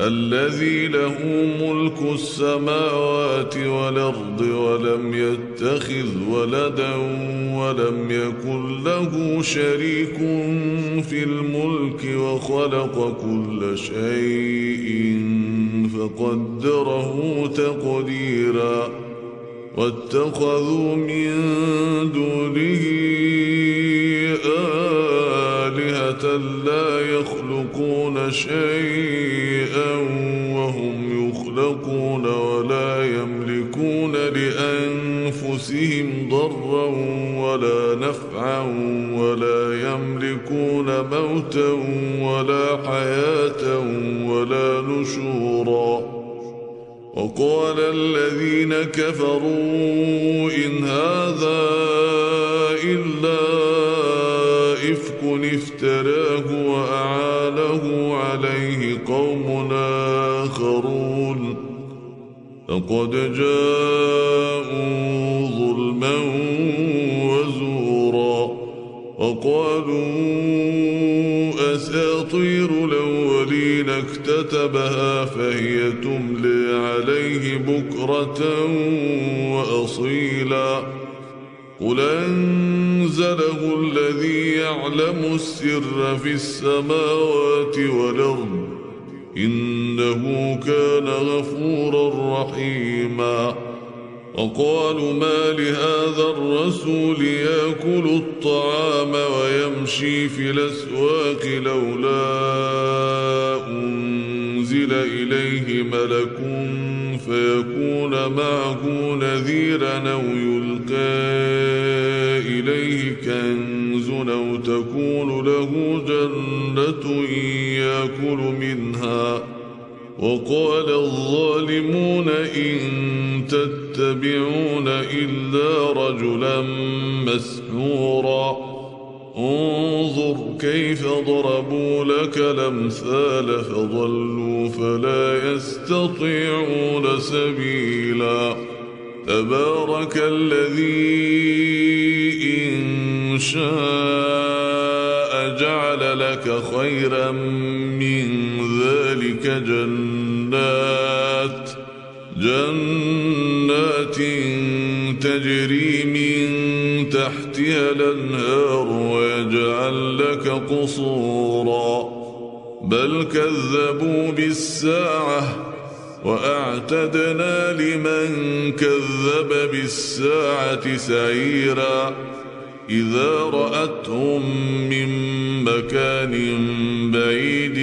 الذي له ملك السماوات والأرض ولم يتخذ ولدا ولم يكن له شريك في الملك وخلق كل شيء فقدره تقديرا واتخذوا من دونه آلهة لا يخلقون شيئا ولا نفعا ولا يملكون موتا ولا حياة ولا نشورا. وقال الذين كفروا إن هذا إلا إفك افتراه وأعانه عليه قوم آخرون. فقد جاءوا وقالوا أساطير الأولين اكتتبها فهي تملي عليه بكرة وأصيلا. قل أنزله الذي يعلم السر في السماوات والأرض إنه كان غفورا رحيما. وقالوا ما لهذا الرسول يأكل الطعام ويمشي في الأسواق لولا أنزل إليه ملك فيكون معه نذيرا أو يلقى إليه كنز أو تكون له جنة يأكل منها. وقال الظالمون إن تتبعون إلا رجلا مسحورا. انظر كيف ضربوا لك الأمثال فضلوا فلا يستطيعون سبيلا. تبارك الذي إن شاء جعل لك خيرا من ذلك جنات. جنات تجري من تحتها الأنهار ويجعل لك قصورا. بل كذبوا بالساعة وأعتدنا لمن كذب بالساعة سعيرا. إذا رأتهم من مكان بعيد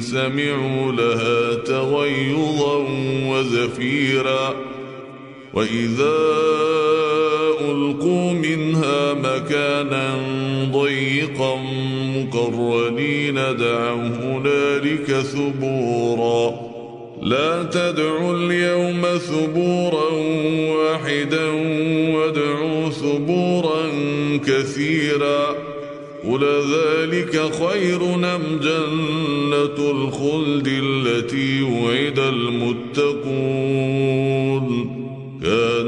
سمعوا لها تغيظا وزفيرا. وإذا ألقوا منها مكانا ضيقا مقرنين دعوا هنالك ثبورا. لا تدعوا اليوم ثبورا واحدا وادعوا ثبورا كثيرا. قل ذلك خير أم جنة الخلد التي وعد المتقون؟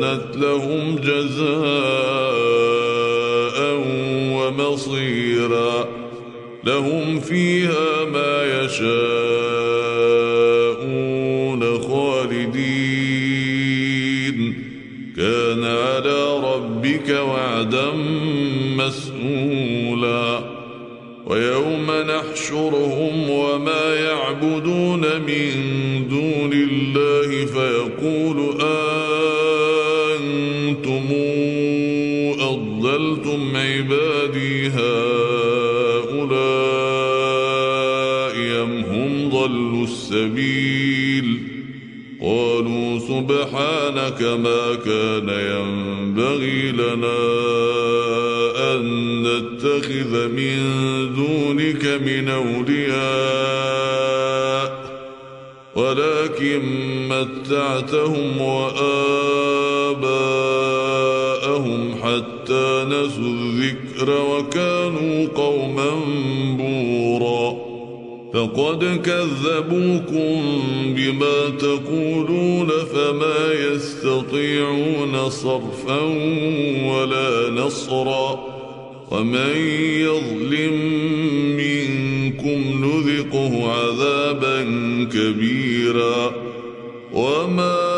كانت لهم جزاء ومصيرا لهم فيها ما يشاءون خالدين. كان على ربك وعدا مسئولا ويوم نحشرهم وما يعبدون من دون الله فيقول أضللتم عبادي هؤلاء أم هم ضلوا السبيل؟ قالوا سبحانك ما كان ينبغي لنا أن نتخذ من دونك من أولياء ولكن متعتهم وآباءهم حتى نسوا الذكر وكانوا قوما بورا فقد كذبوكم بما تقولون فما يستطيعون صرفا ولا نصرا ومن يظلم منكم نذقه عذابا كبيرا وما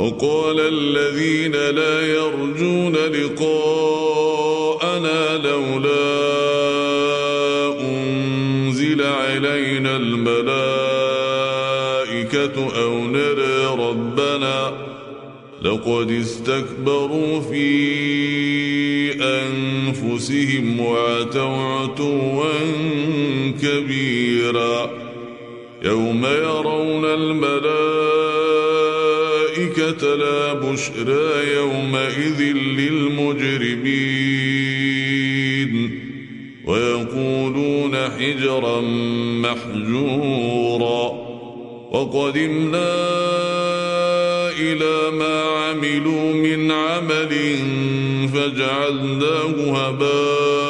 وقال الذين لا يرجون لقاءنا لولا أنزل علينا الملائكة أو نرى ربنا لقد استكبروا في أنفسهم وعتوا عتوا كبيرا يوم يرون الملائكة الملائكة لا بشرى يومئذ للمجرمين. ويقولون حجرا محجورا. وقدمنا إلى ما عملوا من عمل فجعلناه هباء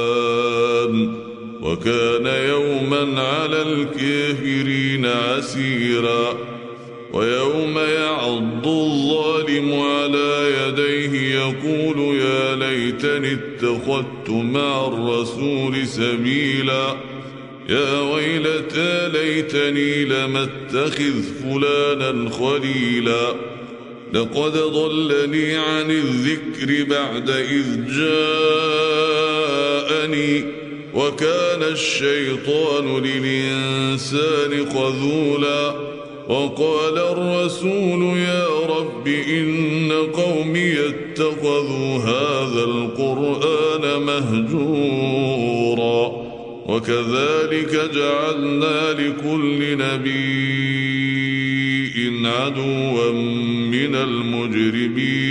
وكان يوما على الكافرين عسيرا ويوم يعض الظالم على يديه يقول يا ليتني اتخذت مع الرسول سبيلا يا ويلتى ليتني لم اتخذ فلانا خليلا لقد ضلني عن الذكر بعد إذ جاءني وكان الشيطان للإنسان خذولا وقال الرسول يا رب إن قومي اتخذوا هذا القرآن مهجورا وكذلك جعلنا لكل نبي عدوا من المجرمين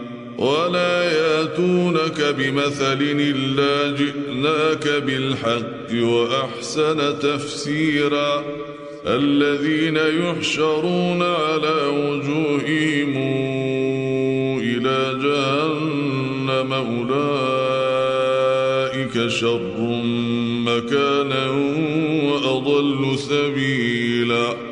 ولا ياتونك بمثل إلا جئناك بالحق وأحسن تفسيرا الذين يحشرون على وجوههم إلى جهنم أولئك شر مكانا وأضل سبيلا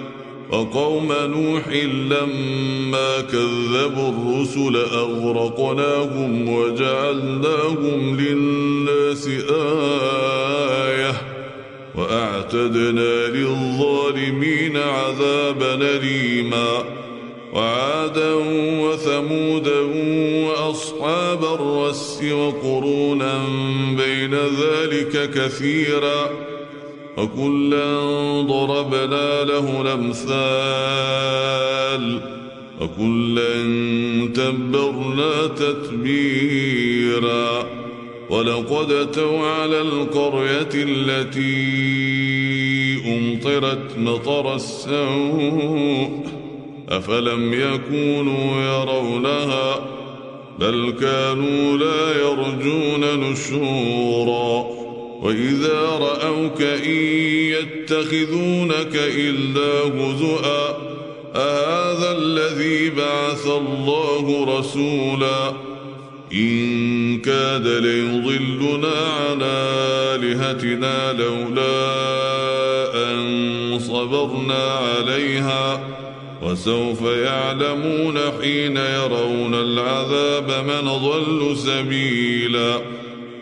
وقوم نوح لما كذبوا الرسل أغرقناهم وجعلناهم للناس آية وأعتدنا للظالمين عذابا نليما وعادا وثمودا وأصحاب الرس وقرونا بين ذلك كثيراً وكلا ضربنا له الأمثال وكلا تبرنا تتبيرا ولقد اتوا على القرية التي أمطرت مطر السوء أفلم يكونوا يرونها بل كانوا لا يرجون نشورا وإذا رأوك إن يتخذونك إلا هزؤا أهذا الذي بعث الله رسولا؟ إن كاد ليضلنا عن آلهتنا لولا أن صبرنا عليها وسوف يعلمون حين يرون العذاب من ضل سبيلا.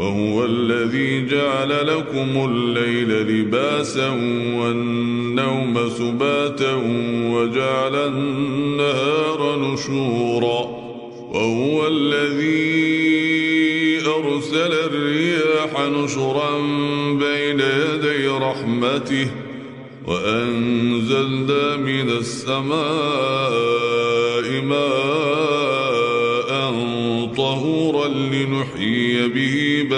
وهو الذي جعل لكم الليل لباسا والنوم سباتا وجعل النهار نشورا وهو الذي أرسل الرياح نشرا بين يدي رحمته وأنزلنا من السماء ماء طهورا لنحيي به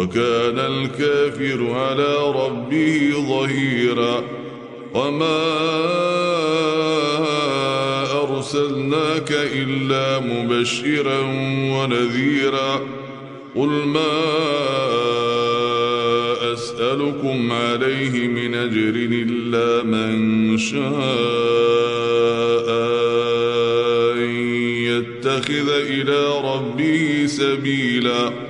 وكان الكافر على ربه ظهيرا وما أرسلناك إلا مبشرا ونذيرا قل ما أسألكم عليه من أجر إلا من شاء أن يتخذ إلى ربه سبيلا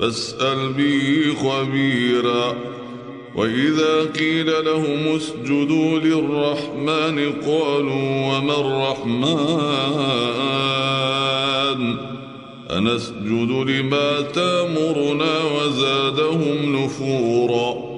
فاسأل به خبيرا. وإذا قيل لهم اسجدوا للرحمن قالوا وما الرحمن؟ أنسجد لما تأمرنا وزادهم نفورا.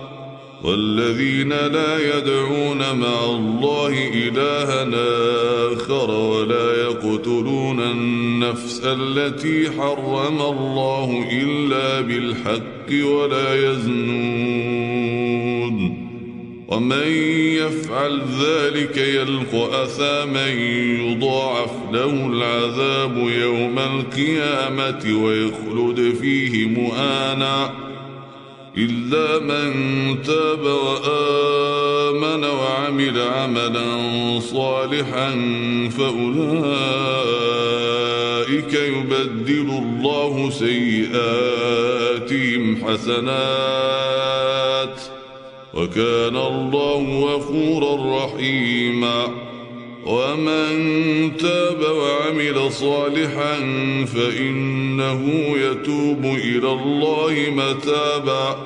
والذين لا يدعون مع الله إلها آخر ولا يقتلون النفس التي حرم الله إلا بالحق ولا يزنون. ومن يفعل ذلك يلقى أثاما يضاعف له العذاب يوم القيامة ويخلد فيه مؤانا. إلا من تاب وآمن وعمل عملا صالحا فأولئك يبدل الله سيئاتهم حسنات وكان الله غفورا رحيما ومن تاب وعمل صالحا فإنه يتوب إلى الله متابا.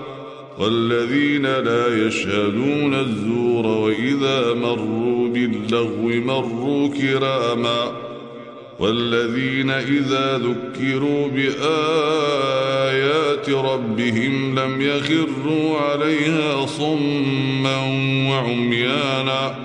والذين لا يشهدون الزور وإذا مروا باللغو مروا كراما. والذين إذا ذكروا بآيات ربهم لم يخروا عليها صما وعميانا.